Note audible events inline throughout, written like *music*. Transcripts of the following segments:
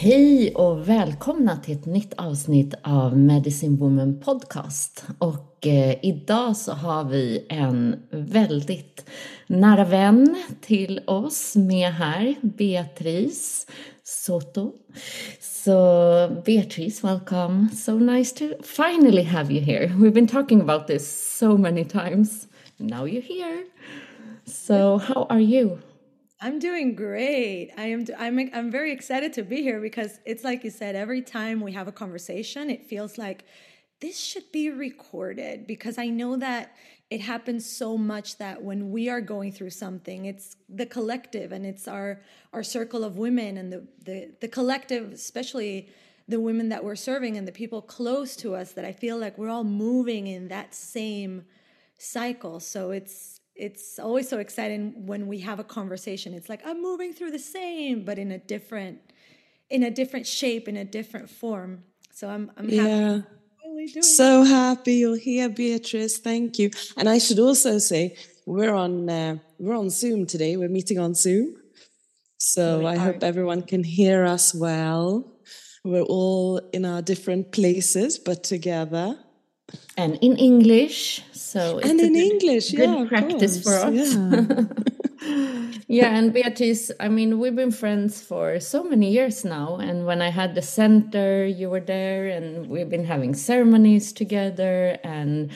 Hej och välkomna till ett nytt avsnitt av Medicine Woman Podcast. Och eh, idag så har vi en väldigt nära vän till oss med här, Beatrice Soto. So Beatrice, welcome. So nice to finally have you here. We've been talking about this so many times. Now you're here. So how are you? I'm doing great. I am. I'm. I'm very excited to be here because it's like you said. Every time we have a conversation, it feels like this should be recorded because I know that it happens so much that when we are going through something, it's the collective and it's our our circle of women and the the the collective, especially the women that we're serving and the people close to us that I feel like we're all moving in that same cycle. So it's it's always so exciting when we have a conversation. It's like I'm moving through the same, but in a different, in a different shape, in a different form. So I'm, I'm yeah. So happy you're here, Beatriz. Thank you. And I should also say we're on uh, we're on Zoom today. We're meeting on Zoom, so I hope everyone can hear us well. We're all in our different places, but together and in English. So and in good, English, good yeah, practice for us. Yeah. *laughs* yeah, and Beatriz, I mean, we've been friends for so many years now. And when I had the center, you were there, and we've been having ceremonies together and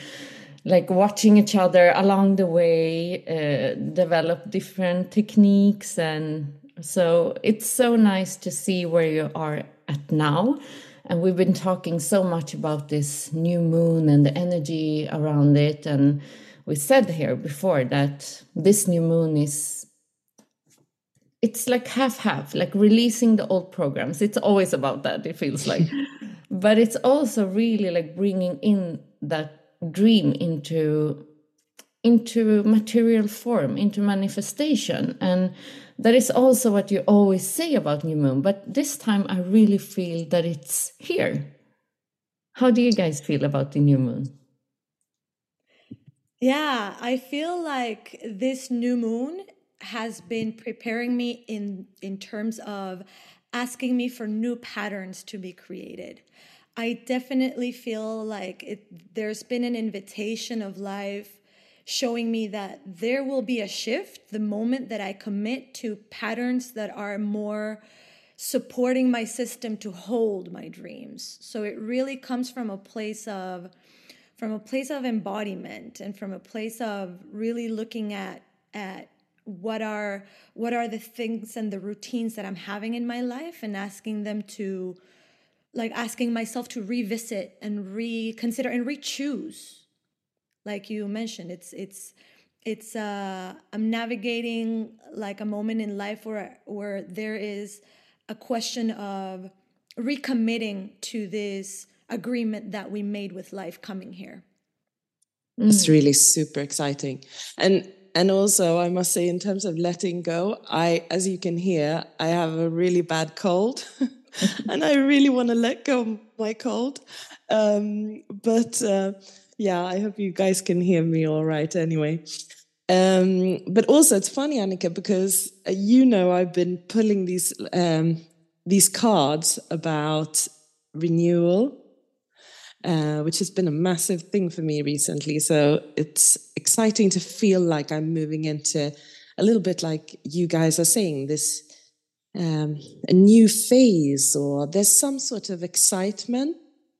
like watching each other along the way uh, develop different techniques and so it's so nice to see where you are at now and we've been talking so much about this new moon and the energy around it. And we said here before that this new moon is it's like half half like releasing the old programs. It's always about that it feels like. *laughs* But it's also really like bringing in that dream into into material form into manifestation. And that is also what you always say about new moon. But this time i really feel that it's here. How do you guys feel about the new moon? Yeah i feel like this new moon has been preparing me in in terms of asking me for new patterns to be created. I definitely feel like it, there's been an invitation of life showing me that there will be a shift the moment that I commit to patterns that are more supporting my system to hold my dreams. So it really comes from a place of from a place of embodiment and from a place of really looking at at what are what are the things and the routines that I'm having in my life and asking them to like asking myself to revisit and reconsider and re-choose like you mentioned it's it's it's uh i'm navigating like a moment in life where where there is a question of recommitting to this agreement that we made with life coming here. It's mm. really super exciting. And and also i must say in terms of letting go i as you can hear i have a really bad cold. *laughs* And i really want to let go of my cold. Um, but uh, yeah i hope you guys can hear me all right anyway um, but also it's funny annika because uh, you know i've been pulling these um, these cards about renewal uh, which has been a massive thing for me recently. So it's exciting to feel like I'm moving into a little bit like you guys are saying this um, a new phase, or there's some sort of excitement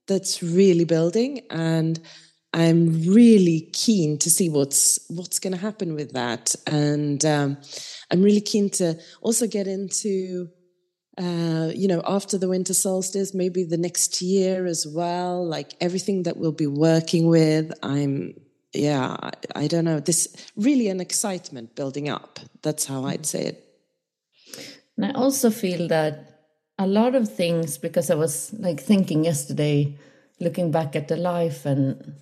that's really building, and I'm really keen to see what's what's going to happen with that, and um, I'm really keen to also get into uh, you know, after the winter solstice, maybe the next year as well, like everything that we'll be working with. I'm, yeah, I, I don't know. This really an excitement building up. That's how I'd say it. And I also feel that a lot of things, because I was like thinking yesterday, looking back at the life, and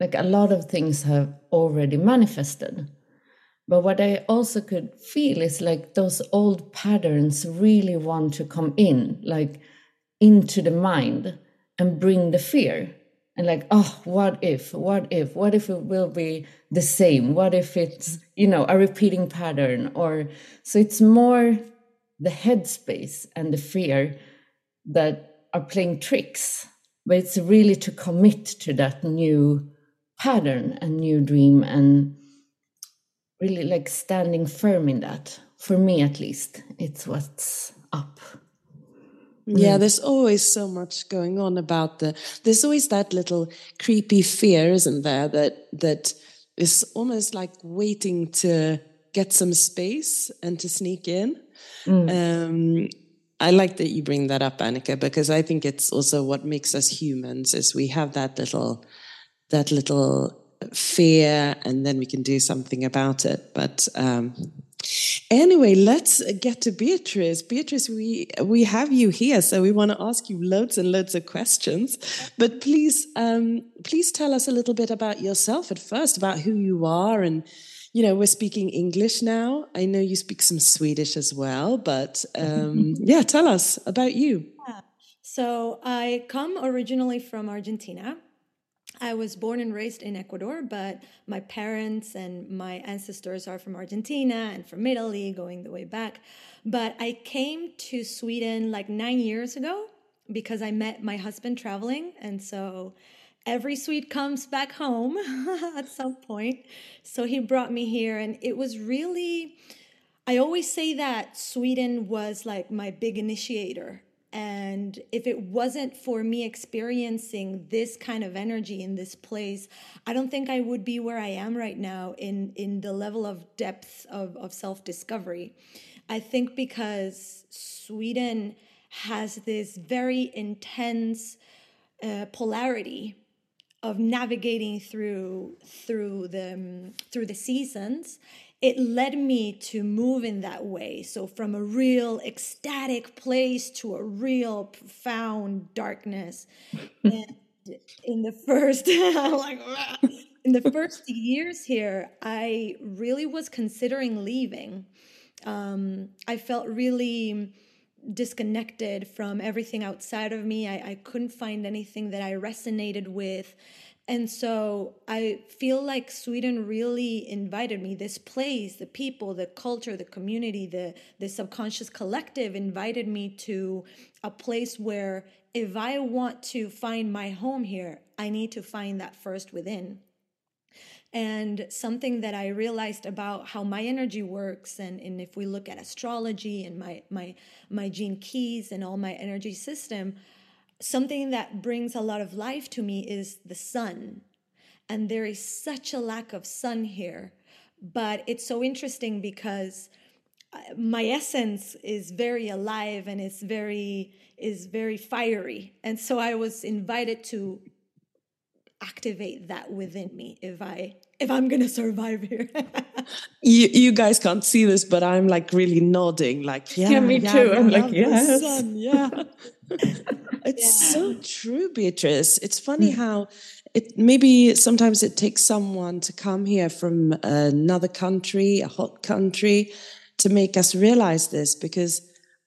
like a lot of things have already manifested. But what I also could feel is like those old patterns really want to come in, like into the mind and bring the fear. And like, oh, what if? What if? What if it will be the same? What if it's, you know, a repeating pattern? Or so it's more the headspace and the fear that are playing tricks. But it's really to commit to that new pattern and new dream and really like standing firm in that for me at least it's what's up yeah mm. there's always so much going on about the there's always that little creepy fear isn't there that that is almost like waiting to get some space and to sneak in mm. um, i like that you bring that up annika because i think it's also what makes us humans is we have that little that little fear and then we can do something about it. But um, anyway, let's get to Beatriz. Beatriz, we we have you here, so we want to ask you loads and loads of questions. But please, um, please tell us a little bit about yourself at first, about who you are, and you know we're speaking English now. I know you speak some Swedish as well, but um, *laughs* yeah, tell us about you. So I come originally from Argentina. I was born and raised in Ecuador, but my parents and my ancestors are from Argentina and from Italy, going the way back. But I came to Sweden like nine years ago because I met my husband traveling. And so every Swede comes back home *laughs* at some point. So he brought me here, and it was really. I always say that Sweden was like my big initiator and if it wasn't for me experiencing this kind of energy in this place, I don't think I would be where I am right now in, in the level of depth of, of self discovery. I think because Sweden has this very intense uh, polarity of navigating through through the um, through the seasons it led me to move in that way. So, from a real ecstatic place to a real profound darkness. *laughs* and in the first, *laughs* like, in the first years here, I really was considering leaving. Um, I felt really disconnected from everything outside of me. I, I couldn't find anything that I resonated with. And so I feel like Sweden really invited me. This place, the people, the culture, the community, the, the subconscious collective invited me to a place where if I want to find my home here, I need to find that first within. And something that I realized about how my energy works, and, and if we look at astrology and my my my gene keys and all my energy system, something that brings a lot of life to me is the sun. And there is such a lack of sun here. but it's so interesting because uh, my essence is very alive and it's very is very fiery and so i was invited to activate that within me if i if i'm gonna survive here. *laughs* You you guys can't see this but i'm like really nodding like yeah, yeah me yeah, too. I'm like yes. *laughs* yeah. It's so true beatriz. It's funny mm. how it maybe sometimes it takes someone to come here from another country a hot country to make us realize this because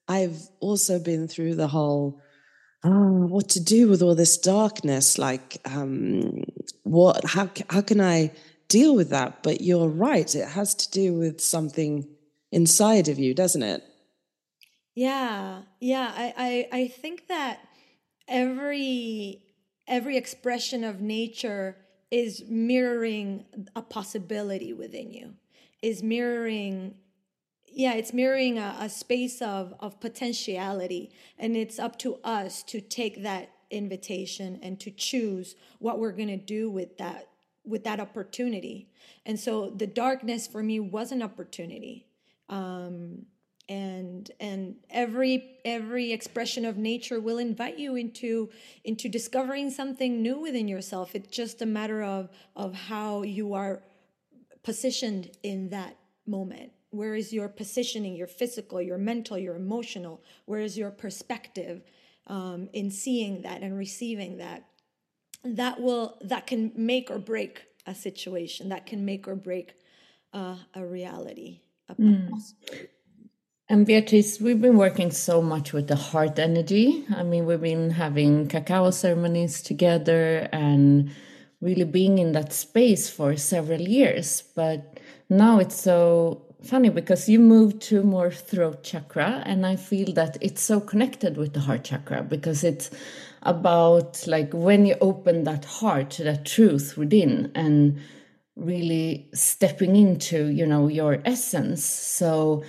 i've also been through the whole oh, what to do with all this darkness? Like um, what how how can i deal with that but you're right. It has to do with something inside of you doesn't it? Yeah yeah. I i, I think that every every expression of nature is mirroring a possibility within you is mirroring yeah it's mirroring a, a, space of of potentiality and it's up to us to take that invitation and to choose what we're going to do with that with that opportunity. And so the darkness for me was an opportunity. Um, and and every every expression of nature will invite you into into discovering something new within yourself. It's just a matter of of how you are positioned in that moment. Where is your positioning your physical your mental your emotional? Where is your perspective um, in seeing that and receiving that that will that can make or break a situation that can make or break uh, a reality a, mm. And Beatriz, we've been working so much with the heart energy. I mean, we've been having cacao ceremonies together and really being in that space for several years. But now it's so funny because you moved to more throat chakra, and I feel that it's so connected with the heart chakra because it's about like when you open that heart, that truth within, and really stepping into, you know, your essence. So,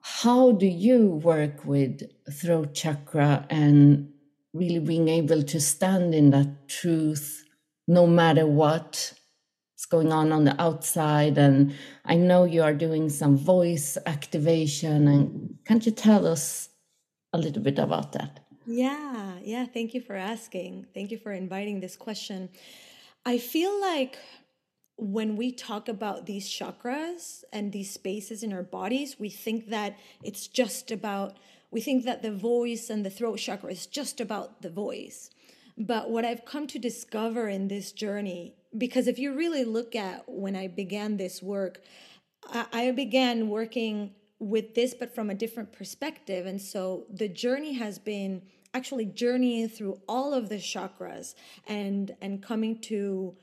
how do you work with throat chakra and really being able to stand in that truth no matter what's going on on the outside and i know you are doing some voice activation and can't you tell us a little bit about that yeah yeah thank you for asking thank you for inviting this question i feel like when we talk about these chakras and these spaces in our bodies, we think that it's just about, we think that the voice and the throat chakra is just about the voice. But what I've come to discover in this journey, because if you really look at when I began this work, I began working with this, but from a different perspective. And so the journey has been actually journeying through all of the chakras and and coming to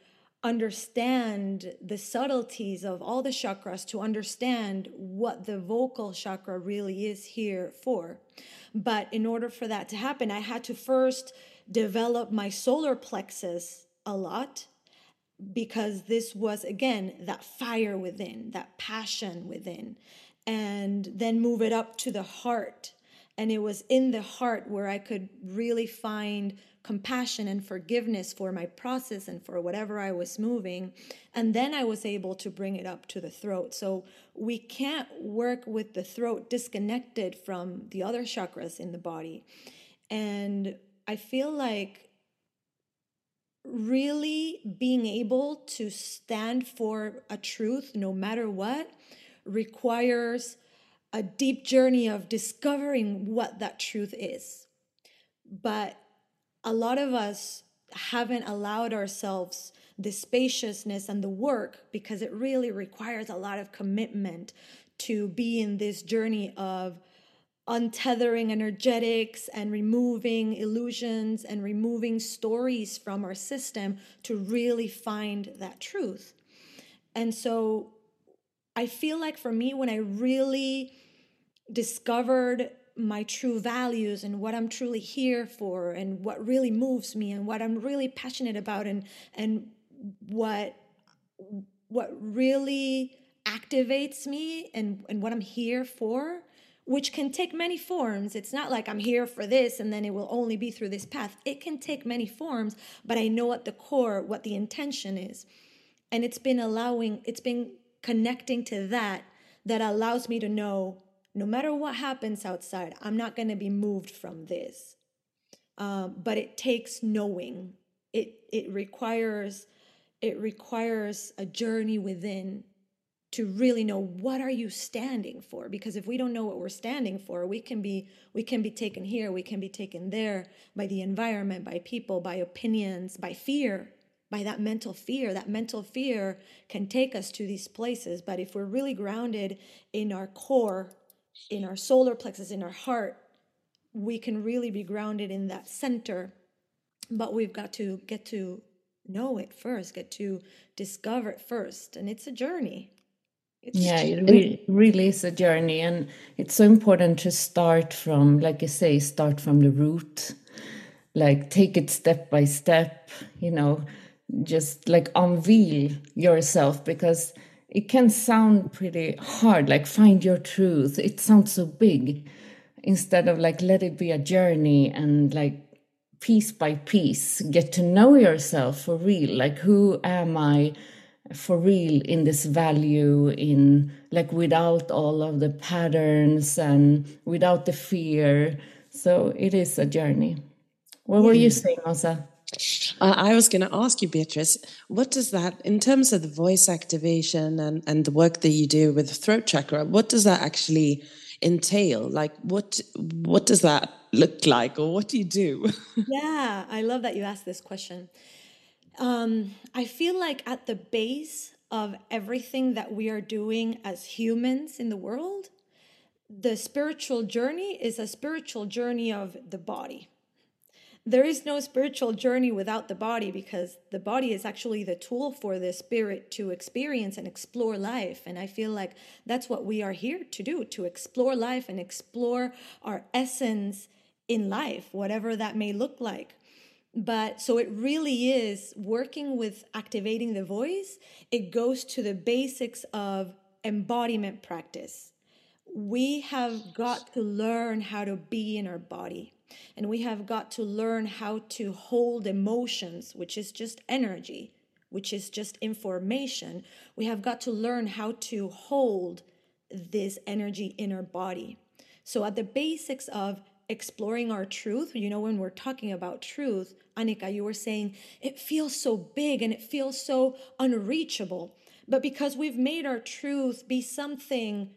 understand the subtleties of all the chakras to understand what the vocal chakra really is here for. But in order for that to happen, I had to first develop my solar plexus a lot because this was, again, that fire within, that passion within, and then move it up to the heart. And it was in the heart where I could really find compassion and forgiveness for my process and for whatever I was moving. And then I was able to bring it up to the throat. So we can't work with the throat disconnected from the other chakras in the body. And I feel like really being able to stand for a truth no matter what requires a deep journey of discovering what that truth is. But a lot of us haven't allowed ourselves the spaciousness and the work because it really requires a lot of commitment to be in this journey of untethering energetics and removing illusions and removing stories from our system to really find that truth. And so I feel like for me, when I really discovered my true values and what I'm truly here for and what really moves me and what I'm really passionate about and and what what really activates me and, and what I'm here for, which can take many forms. It's not like I'm here for this and then it will only be through this path. It can take many forms, but I know at the core what the intention is. And it's been allowing, it's been connecting to that that allows me to know no matter what happens outside, I'm not going to be moved from this. Um, but it takes knowing. It it requires it requires a journey within to really know what are you standing for because if we don't know what we're standing for we can be we can be taken here we can be taken there by the environment by people by opinions by fear by that mental fear. That mental fear can take us to these places but if we're really grounded in our core in our solar plexus in our heart we can really be grounded in that center. But we've got to get to know it first get to discover it first. And it's a journey. It's yeah, it really, really is a journey, and it's so important to start from, like you say, start from the root, like take it step by step. You know, just like unveil yourself because it can sound pretty hard. Like find your truth. It sounds so big, instead of like let it be a journey and like piece by piece get to know yourself for real. Like who am I? for real in this value in like without all of the patterns and without the fear so it is a journey what were you saying Åsa? Uh, I was going to ask you, Beatriz, what does that, in terms of the voice activation and, and the work that you do with throat chakra, what does that actually entail? Like, what what does that look like, or what do you do? *laughs* yeah, I love that you asked this question. Um, I feel like at the base of everything that we are doing as humans in the world, the spiritual journey is a spiritual journey of the body. There is no spiritual journey without the body because the body is actually the tool for the spirit to experience and explore life. And I feel like that's what we are here to do to explore life and explore our essence in life, whatever that may look like. But so it really is working with activating the voice, it goes to the basics of embodiment practice. We have got to learn how to be in our body. And we have got to learn how to hold emotions, which is just energy, which is just information. We have got to learn how to hold this energy in our body. So, at the basics of exploring our truth, you know, when we're talking about truth, Annika, you were saying it feels so big and it feels so unreachable. But because we've made our truth be something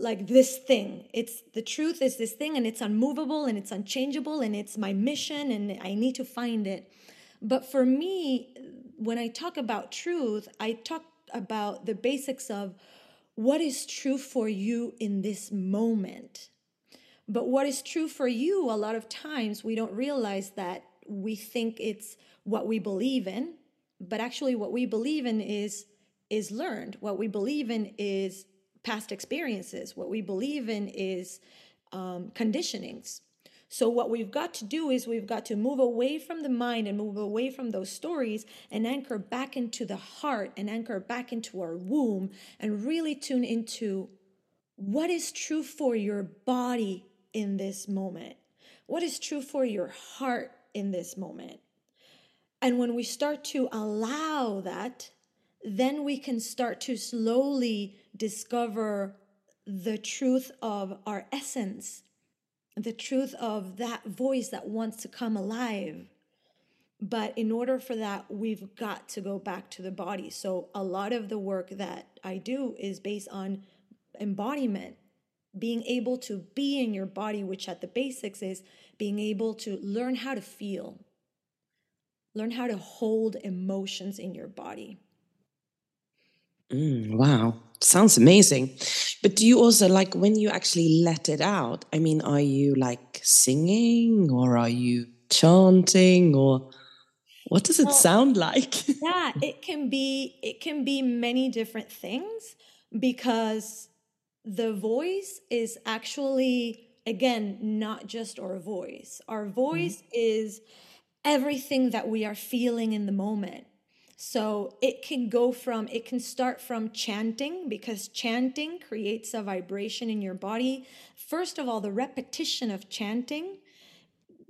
like this thing, it's the truth is this thing and it's unmovable and it's unchangeable and it's my mission and I need to find it. But for me, when I talk about truth, I talk about the basics of what is true for you in this moment but what is true for you, a lot of times we don't realize that we think it's what we believe in, but actually what we believe in is is learned. What we believe in is past experiences. What we believe in is um, conditionings. So, what we've got to do is we've got to move away from the mind and move away from those stories and anchor back into the heart and anchor back into our womb and really tune into what is true for your body in this moment? What is true for your heart in this moment? And when we start to allow that, then we can start to slowly discover the truth of our essence, the truth of that voice that wants to come alive. But in order for that, we've got to go back to the body. So, a lot of the work that I do is based on embodiment being able to be in your body, which at the basics is being able to learn how to feel, learn how to hold emotions in your body. Mm, wow, sounds amazing. But do you also like when you actually let it out? I mean, are you like singing or are you chanting or what does it well, sound like? *laughs* yeah, it can be it can be many different things because the voice is actually again not just our voice our voice mm-hmm. is everything that we are feeling in the moment so it can go from it can start from chanting because chanting creates a vibration in your body. First of all the repetition of chanting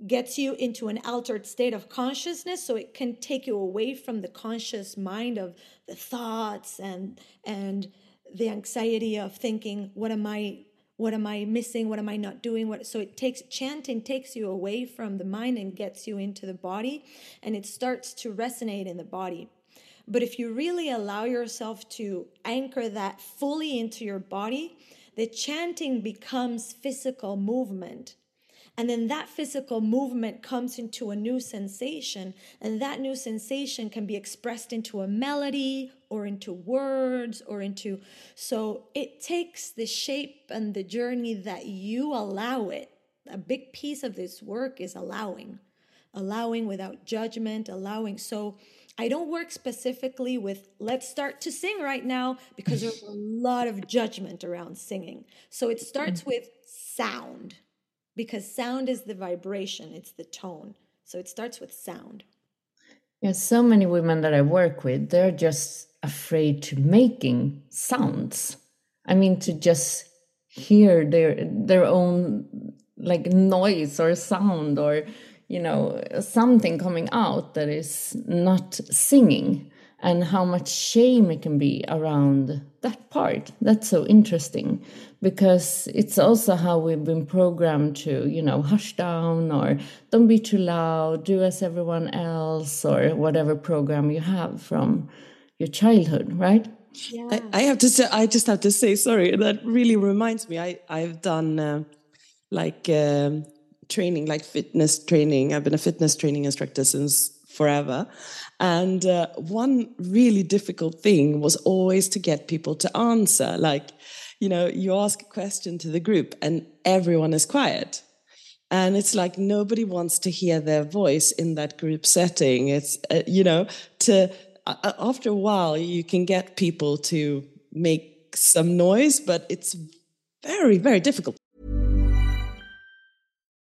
gets you into an altered state of consciousness so it can take you away from the conscious mind of the thoughts and and the anxiety of thinking what am i what am i missing? What am i not doing? What so it takes chanting takes you away from the mind and gets you into the body and it starts to resonate in the body but if you really allow yourself to anchor that fully into your body the chanting becomes physical movement and then that physical movement comes into a new sensation. And that new sensation can be expressed into a melody or into words or into. So it takes the shape and the journey that you allow it. A big piece of this work is allowing, allowing without judgment, allowing. So I don't work specifically with let's start to sing right now because there's a lot of judgment around singing. So it starts mm-hmm. with sound because sound is the vibration, it's the tone. So it starts with sound. Yeah, so many women that I work with, they're just afraid to making sounds. I mean, to just hear their their own like noise or sound or you know something coming out that is not singing and how much shame it can be around that part. That's so interesting because it's also how we've been programmed to, you know, hush down or don't be too loud, do as everyone else, or whatever program you have from your childhood, right? Yeah. I, I have to say, I just have to say, sorry, that really reminds me. I, I've done uh, like um, training, like fitness training. I've been a fitness training instructor since forever. And uh, one really difficult thing was always to get people to answer. Like, you know, you ask a question to the group and everyone is quiet. And it's like nobody wants to hear their voice in that group setting. It's, uh, you know, to, uh, after a while, you can get people to make some noise, but it's very, very difficult.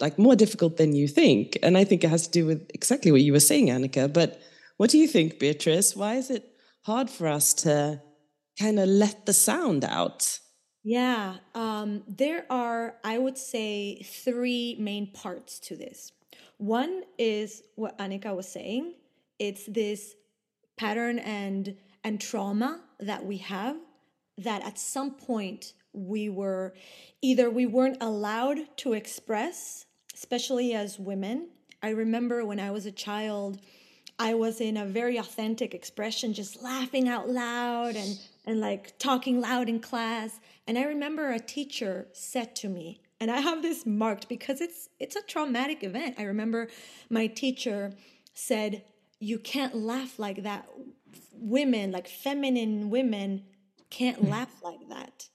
Like more difficult than you think, and I think it has to do with exactly what you were saying, Annika, but what do you think, Beatriz? Why is it hard for us to kind of let the sound out? Yeah, um, there are, I would say, three main parts to this. One is what Annika was saying. It's this pattern and and trauma that we have that at some point we were either we weren't allowed to express especially as women i remember when i was a child i was in a very authentic expression just laughing out loud and and like talking loud in class and i remember a teacher said to me and i have this marked because it's it's a traumatic event i remember my teacher said you can't laugh like that. Women, like feminine women, can't laugh like that.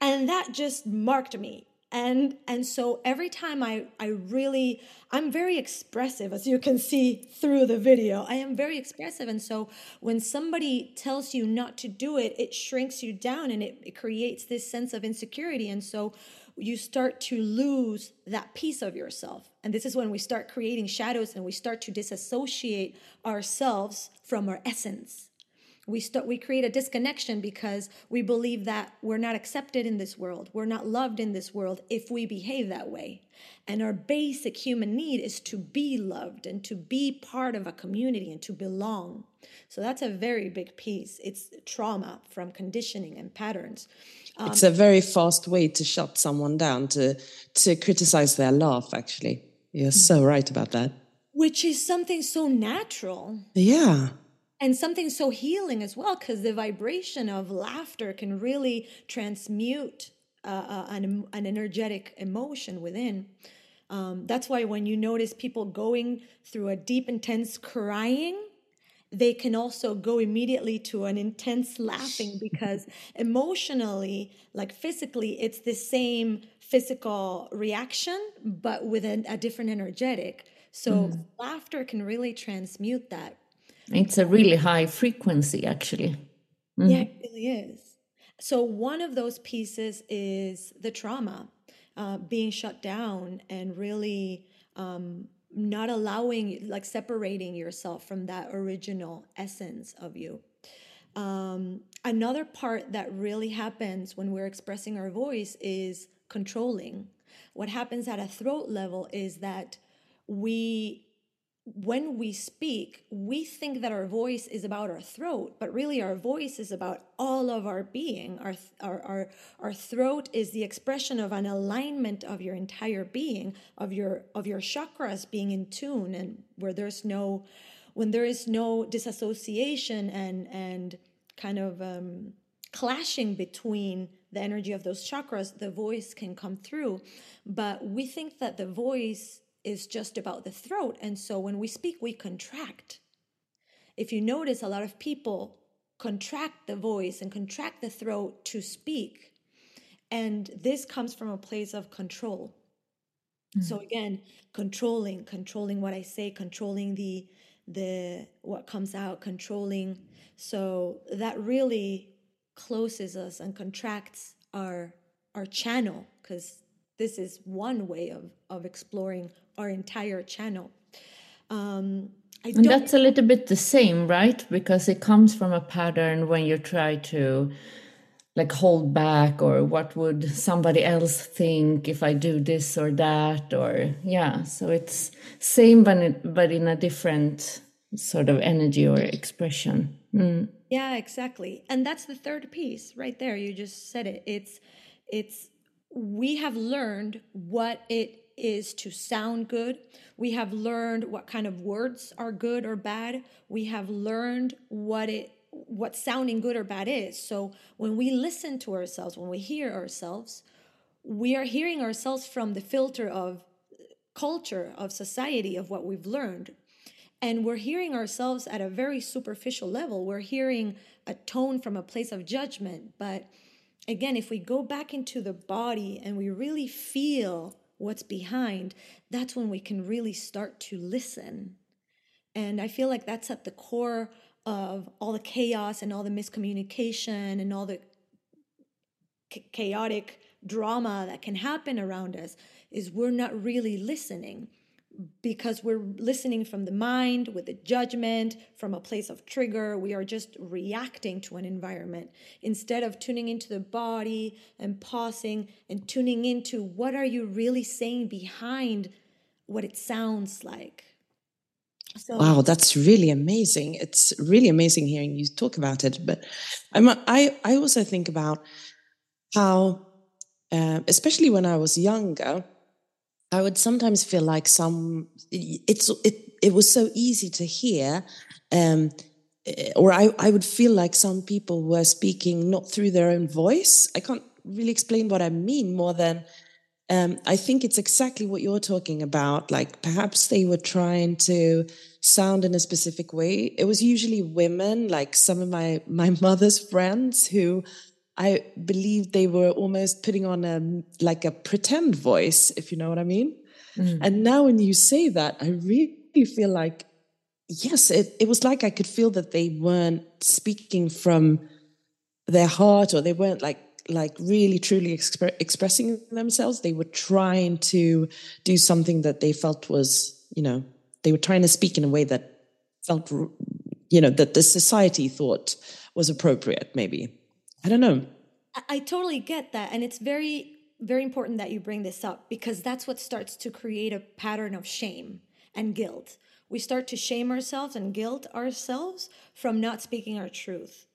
And that just marked me. And and so every time I I really I'm very expressive as you can see through the video. I am very expressive and so when somebody tells you not to do it, it shrinks you down and it, it creates this sense of insecurity and so you start to lose that piece of yourself. And this is when we start creating shadows and we start to disassociate ourselves from our essence. We start we create a disconnection because we believe that we're not accepted in this world. We're not loved in this world if we behave that way. And our basic human need is to be loved and to be part of a community and to belong. So that's a very big piece. It's trauma from conditioning and patterns. Um, it's a very fast way to shut someone down to to criticize their laugh actually. You're so right about that. Which is something so natural. Yeah and something so healing as well because the vibration of laughter can really transmute uh, uh, an, an energetic emotion within. Um, that's why when you notice people going through a deep intense crying they can also go immediately to an intense laughing *laughs* because emotionally like physically it's the same physical reaction but with a, a different energetic. So mm. laughter can really transmute that it's a really high frequency, actually. Mm. Yeah, it really is. So, one of those pieces is the trauma, uh, being shut down and really um, not allowing, like separating yourself from that original essence of you. Um, another part that really happens when we're expressing our voice is controlling. What happens at a throat level is that we when we speak, we think that our voice is about our throat, but really our voice is about all of our being. Our, our, our, our throat is the expression of an alignment of your entire being, of your, of your chakras being in tune and where there's no, when there is no disassociation and, and kind of um, clashing between the energy of those chakras, the voice can come through. But we think that the voice is just about the throat. And so when we speak, we contract. If you notice, a lot of people contract the voice and contract the throat to speak. And this comes from a place of control. Mm. So again, controlling, controlling what I say, controlling the the what comes out, controlling. So that really closes us and contracts our our channel because this is one way of, of exploring our entire channel. Um, and that's a little bit the same, right? Because it comes from a pattern when you try to like hold back or what would somebody else think if I do this or that or yeah. So it's same but it, but in a different sort of energy or expression. Mm. Yeah, exactly. And that's the third piece right there. You just said it. It's it's we have learned what it is to sound good. We have learned what kind of words are good or bad. We have learned what it what sounding good or bad is. So when we listen to ourselves, when we hear ourselves, we are hearing ourselves from the filter of culture, of society, of what we've learned. And we're hearing ourselves at a very superficial level. We're hearing a tone from a place of judgment, but again, if we go back into the body and we really feel what's behind, that's when we can really start to listen. And I feel like that's at the core of all the chaos and all the miscommunication and all the chaotic drama that can happen around us is we're not really listening because we're listening from the mind with the judgment from a place of trigger we are just reacting to an environment. Instead of tuning into the body and pausing and tuning into what are you really saying behind what it sounds like. So, wow that's really amazing. It's really amazing hearing you talk about it but i'm i i also think about how uh, especially when i was younger I would sometimes feel like some it's it it was so easy to hear um, eh, or I, I would feel like some people were speaking not through their own voice. I can't really explain what I mean more than um, I think it's exactly what you're talking about. Like perhaps they were trying to sound in a specific way. It was usually women, like some of my my *laughs* mother's friends who I believe they were almost putting on a like a pretend voice, if you know what I mean. Mm. And now when you say that, I really feel like yes, it, it was like I could feel that they weren't speaking from their heart or they weren't like like really truly exp- expressing themselves. They were trying to do something that they felt was, you know, they were trying to speak in a way that felt you know, that the society thought was appropriate, maybe. I don't know. I, I totally get that. And it's very, very important that you bring this up because that's what starts to create a pattern of shame and guilt. We start to shame ourselves and guilt ourselves from not speaking our truth.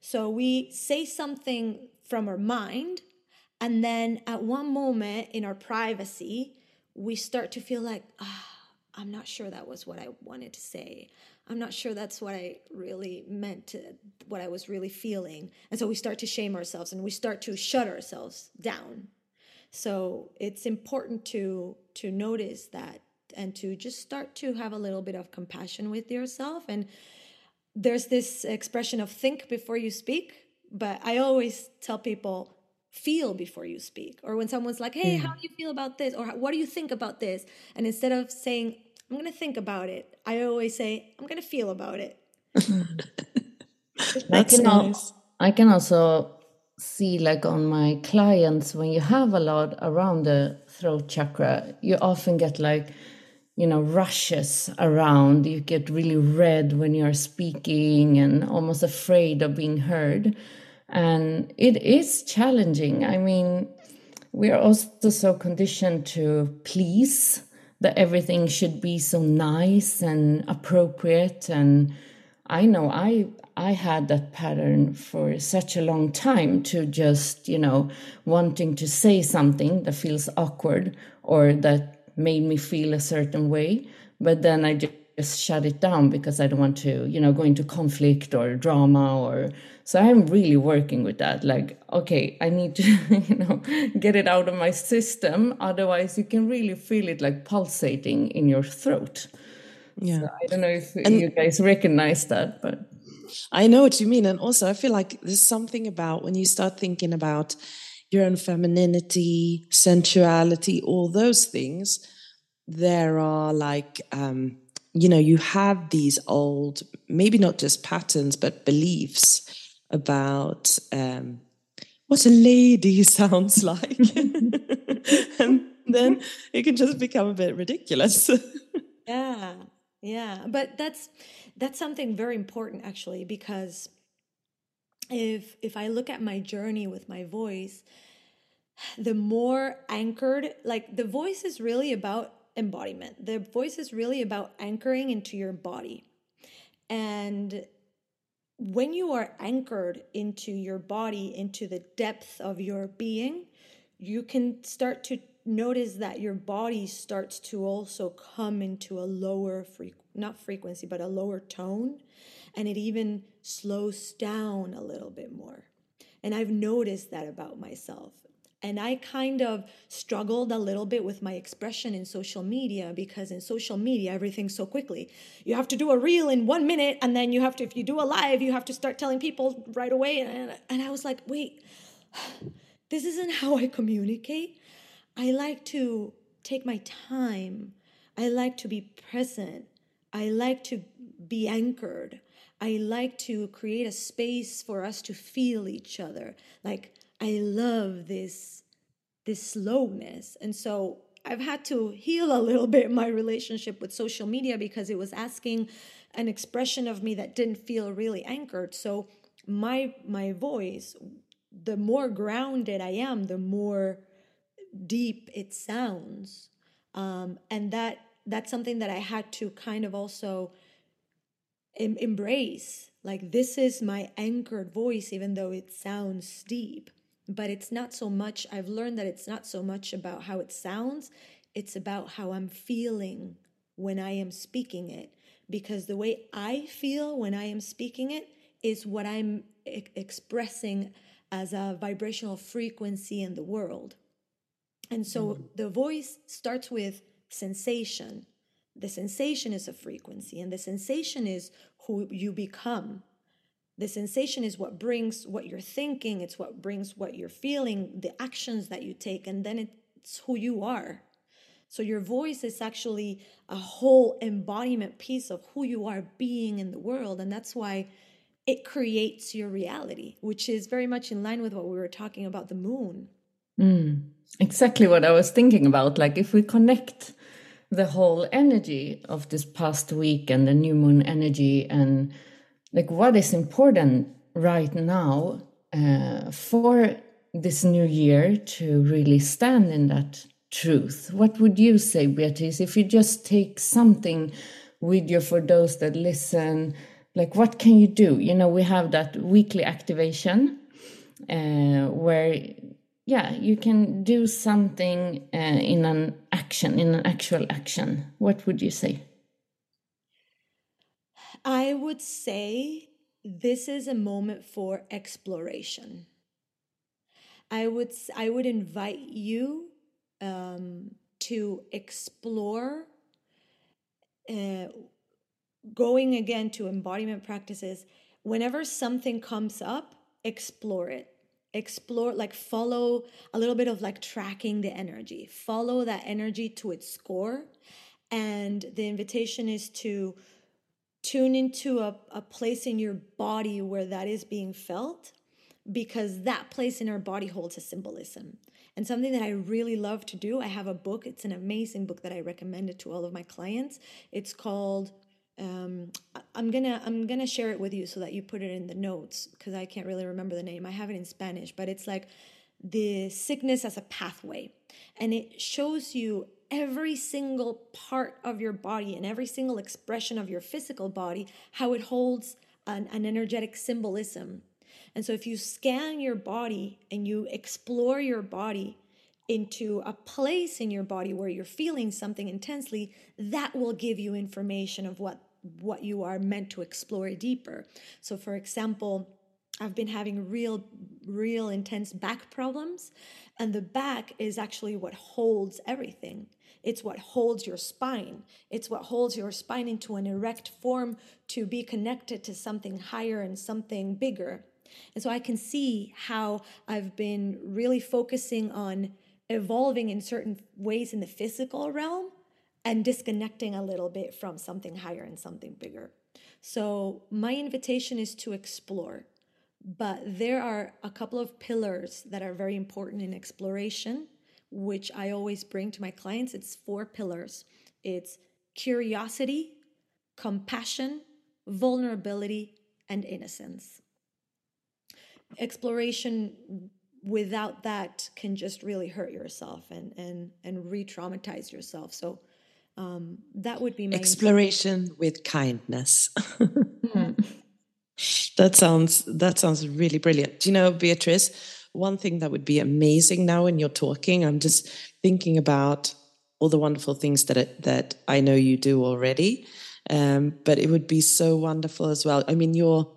So we say something from our mind, and then at one moment in our privacy, we start to feel like, ah, I'm not sure that was what I wanted to say. I'm not sure that's what I really meant to, what I was really feeling. And so we start to shame ourselves and we start to shut ourselves down. So it's important to to notice that and to just start to have a little bit of compassion with yourself and there's this expression of think before you speak, but I always tell people feel before you speak. Or when someone's like, "Hey, hmm. how do you feel about this?" or "What do you think about this?" and instead of saying I'm going to think about it. I always say, I'm going to feel about it. *laughs* I can, nice. I can also see, like on my clients, when you have a lot around the throat chakra, you often get like, you know, rushes around. You get really red when you're speaking and almost afraid of being heard. And it is challenging. I mean, we are also so conditioned to please that everything should be so nice and appropriate. And i know i i had that pattern for such a long time to just you know wanting to say something that feels awkward or that made me feel a certain way. But then i just just shut it down because I don't want to, you know, go into conflict or drama or so I'm really working with that. Like, okay, I need to, *laughs* you know, get it out of my system. Otherwise you can really feel it like pulsating in your throat. Yeah. So I don't know if and you guys recognize that, but I know what you mean. And also I feel like there's something about when you start thinking about your own femininity, sensuality, all those things, there are like um you know, you have these old, maybe not just patterns, but beliefs about um, what a lady *laughs* sounds like. *laughs* and then it can just become a bit ridiculous. *laughs* yeah. Yeah. But that's that's something very important actually because if if I look at my journey with my voice, the more anchored like the voice is really about embodiment. The voice is really about anchoring into your body. And when you are anchored into your body, into the depth of your being, you can start to notice that your body starts to also come into a lower frequency, not frequency, but a lower tone. And it even slows down a little bit more. And I've noticed that about myself. And I kind of struggled a little bit with my expression in social media because in social media, everything's so quickly. You have to do a reel in one minute, and then you have to, if you do a live, you have to start telling people right away. And, and I was like, wait, *sighs* this isn't how I communicate. I like to take my time, I like to be present, I like to be anchored. I like to create a space for us to feel each other. Like, I love this this slowness. And so I've had to heal a little bit my relationship with social media because it was asking an expression of me that didn't feel really anchored. So my my voice, the more grounded I am, the more deep it sounds. Um, and that that's something that I had to kind of also em- embrace. Like this is my anchored voice, even though it sounds deep but it's not so much i've learned that it's not so much about how it sounds it's about how i'm feeling when i am speaking it. Because the way i feel when i am speaking it is what i'm e- expressing as a vibrational frequency in the world. And so mm-hmm. the voice starts with sensation. The sensation is a frequency and the sensation is who you become the sensation is what brings what you're thinking, it's what brings what you're feeling, the actions that you take, and then it's who you are. So your voice is actually a whole embodiment piece of who you are being in the world. And that's why it creates your reality, which is very much in line with what we were talking about the moon. Mm, exactly what I was thinking about. Like if we connect the whole energy of this past week and the new moon energy and like what is important right now uh, for this new year to really stand in that truth? What would you say beatriz if you just take something with you for those that listen? Like what can you do? You know we have that weekly activation uh, where yeah you can do something uh, in an action in an actual action. What would you say i would say this is a moment for exploration. I would i would invite you um, to explore uh, going again to embodiment practices. Whenever something comes up explore it. Explore like follow a little bit of like tracking the energy. Follow that energy to its core and the invitation is to tune into a, a place in your body where that is being felt because that place in our body holds a symbolism. And something that i really love to do i have a book it's an amazing book that i recommended to all of my clients. It's called um, I'm gonna I'm gonna share it with you so that you put it in the notes because I can't really remember the name. I have it in Spanish, but it's like the sickness as a pathway, and it shows you every single part of your body and every single expression of your physical body how it holds an, an energetic symbolism. And so if you scan your body and you explore your body into a place in your body where you're feeling something intensely, that will give you information of what what you are meant to explore deeper. So, for example, I've been having real, real intense back problems, and the back is actually what holds everything. It's what holds your spine. It's what holds your spine into an erect form to be connected to something higher and something bigger. And so I can see how I've been really focusing on evolving in certain ways in the physical realm and disconnecting a little bit from something higher and something bigger. So, my invitation is to explore, but there are a couple of pillars that are very important in exploration, which I always bring to my clients. It's four pillars it's curiosity, compassion, vulnerability, and innocence. Exploration without that can just really hurt yourself and and and re-traumatize yourself. So um, that would be my exploration with kindness. *laughs* mm. That sounds that sounds really brilliant. Do you know, Beatriz? One thing that would be amazing now when you're talking, I'm just thinking about all the wonderful things that it, that I know you do already. Um, but it would be so wonderful as well. I mean, you're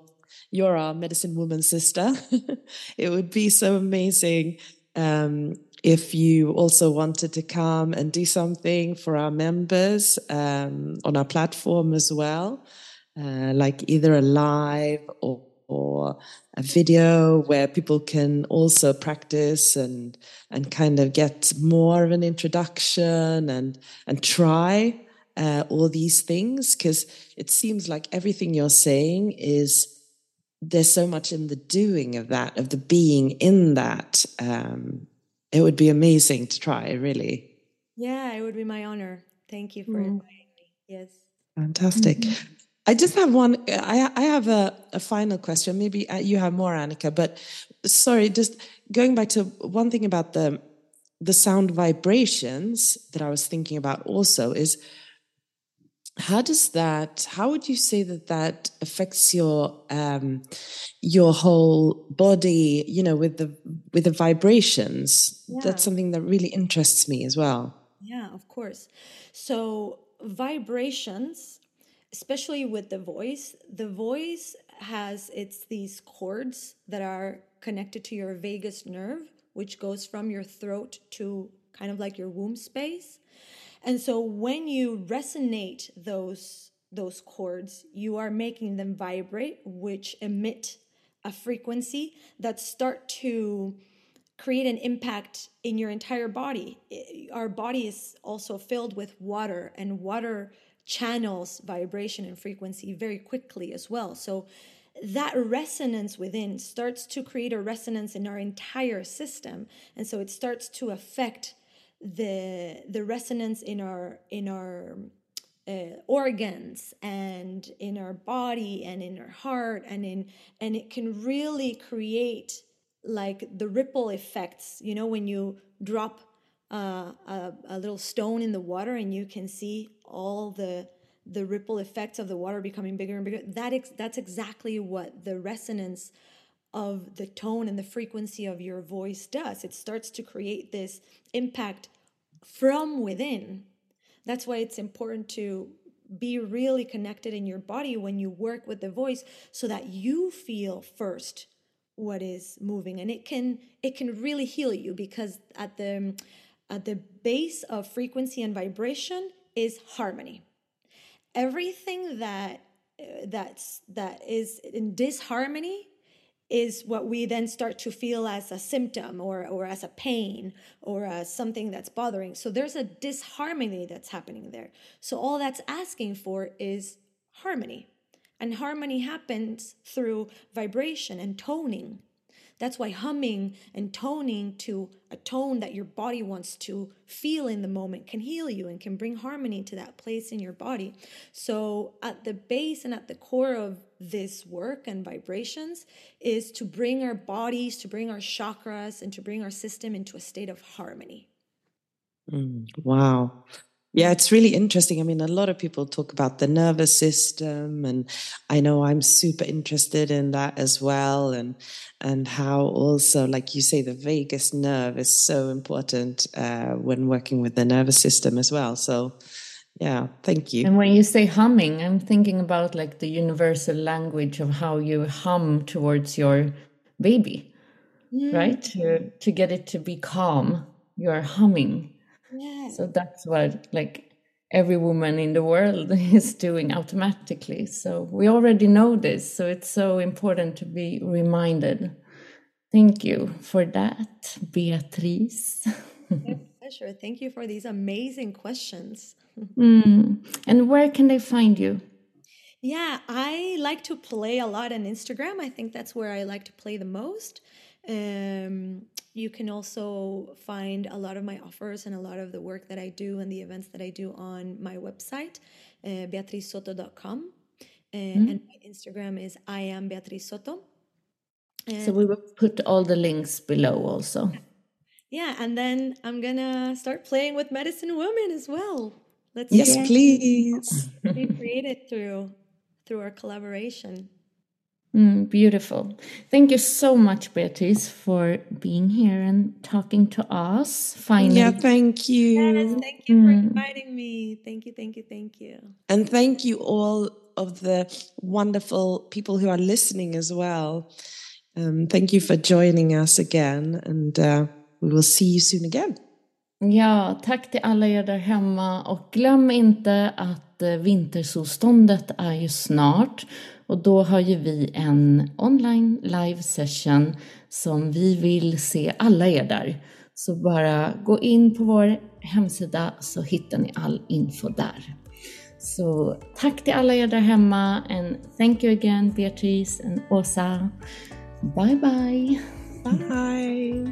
you're our medicine woman sister. *laughs* it would be so amazing um, if you also wanted to come and do something for our members um, on our platform as well, uh, like either a live or, or, a video where people can also practice and and kind of get more of an introduction and and try uh, all these things because it seems like everything you're saying is there's so much in the doing of that of the being in that um, it would be amazing to try, really. Yeah, it would be my honor. Thank you for mm. inviting me. Yes. Fantastic. Mm-hmm. I just have one. I, I have a, a final question. Maybe uh, you have more, Annika. But sorry, just going back to one thing about the the sound vibrations that I was thinking about also is how does that how would you say that that affects your um your whole body you know with the with the vibrations yeah. that's something that really interests me as well yeah of course so vibrations especially with the voice the voice has it's these cords that are connected to your vagus nerve which goes from your throat to kind of like your womb space and so when you resonate those those cords, you are making them vibrate, which emit a frequency that start to create an impact in your entire body. Our body is also filled with water, and water channels vibration and frequency very quickly as well. So that resonance within starts to create a resonance in our entire system. And so it starts to affect the the resonance in our in our uh, organs and in our body and in our heart and in and it can really create like the ripple effects you know when you drop a, a little stone in the water and you can see all the the ripple effects of the water becoming bigger and bigger. That ex- that's exactly what the resonance of the tone and the frequency of your voice does. It starts to create this impact from within. That's why it's important to be really connected in your body when you work with the voice so that you feel first what is moving. And it can it can really heal you because at the at the base of frequency and vibration is harmony everything that uh, that's that is in disharmony is what we then start to feel as a symptom or, or as a pain or as something that's bothering. So there's a disharmony that's happening there. So all that's asking for is harmony. And harmony happens through vibration and toning. That's why humming and toning to a tone that your body wants to feel in the moment can heal you and can bring harmony to that place in your body. So, at the base and at the core of this work and vibrations is to bring our bodies, to bring our chakras, and to bring our system into a state of harmony. Mm, wow. Yeah, it's really interesting. I mean, a lot of people talk about the nervous system, and I know I'm super interested in that as well. And and how also, like you say, the vagus nerve is so important uh, when working with the nervous system as well. So, yeah, thank you. And when you say humming, I'm thinking about like the universal language of how you hum towards your baby, mm. right? To to get it to be calm, you're humming yeah. So that's what like every woman in the world *laughs* is doing automatically. So we already know this. So it's so important to be reminded. Thank you for that, Beatriz. pleasure. Thank you for these amazing questions. Mm. And where can they find you? Yeah, I like to play a lot on Instagram. I think that's where I like to play the most. Um, you can also find a lot of my offers and a lot of the work that I do and the events that I do on my website, uh, beatrizsoto.com. Uh, mm. And my Instagram is I am Beatriz Soto. And so we will put all the links below also. *laughs* Yeah, and then I'm gonna start playing with Medicine Woman as well. Let's yes, please. Be created through through our collaboration. Mm, beautiful. Thank you so much, Beatriz, for being here and talking to us. Finally. Yeah, thank you. Yes, thank you mm. for inviting me. Thank you, thank you, thank you. And thank you all of the wonderful people who are listening as well. Um, thank you for joining us again, and uh, we will see you soon again. Ja, tack till alla er där hemma och glöm inte att eh, vintersolståndet är ju snart och då har ju vi en online live session som vi vill se alla er där. Så bara gå in på vår hemsida så hittar ni all info där. Så tack till alla er där hemma and thank you again Beatrice and Åsa. Bye bye! Bye!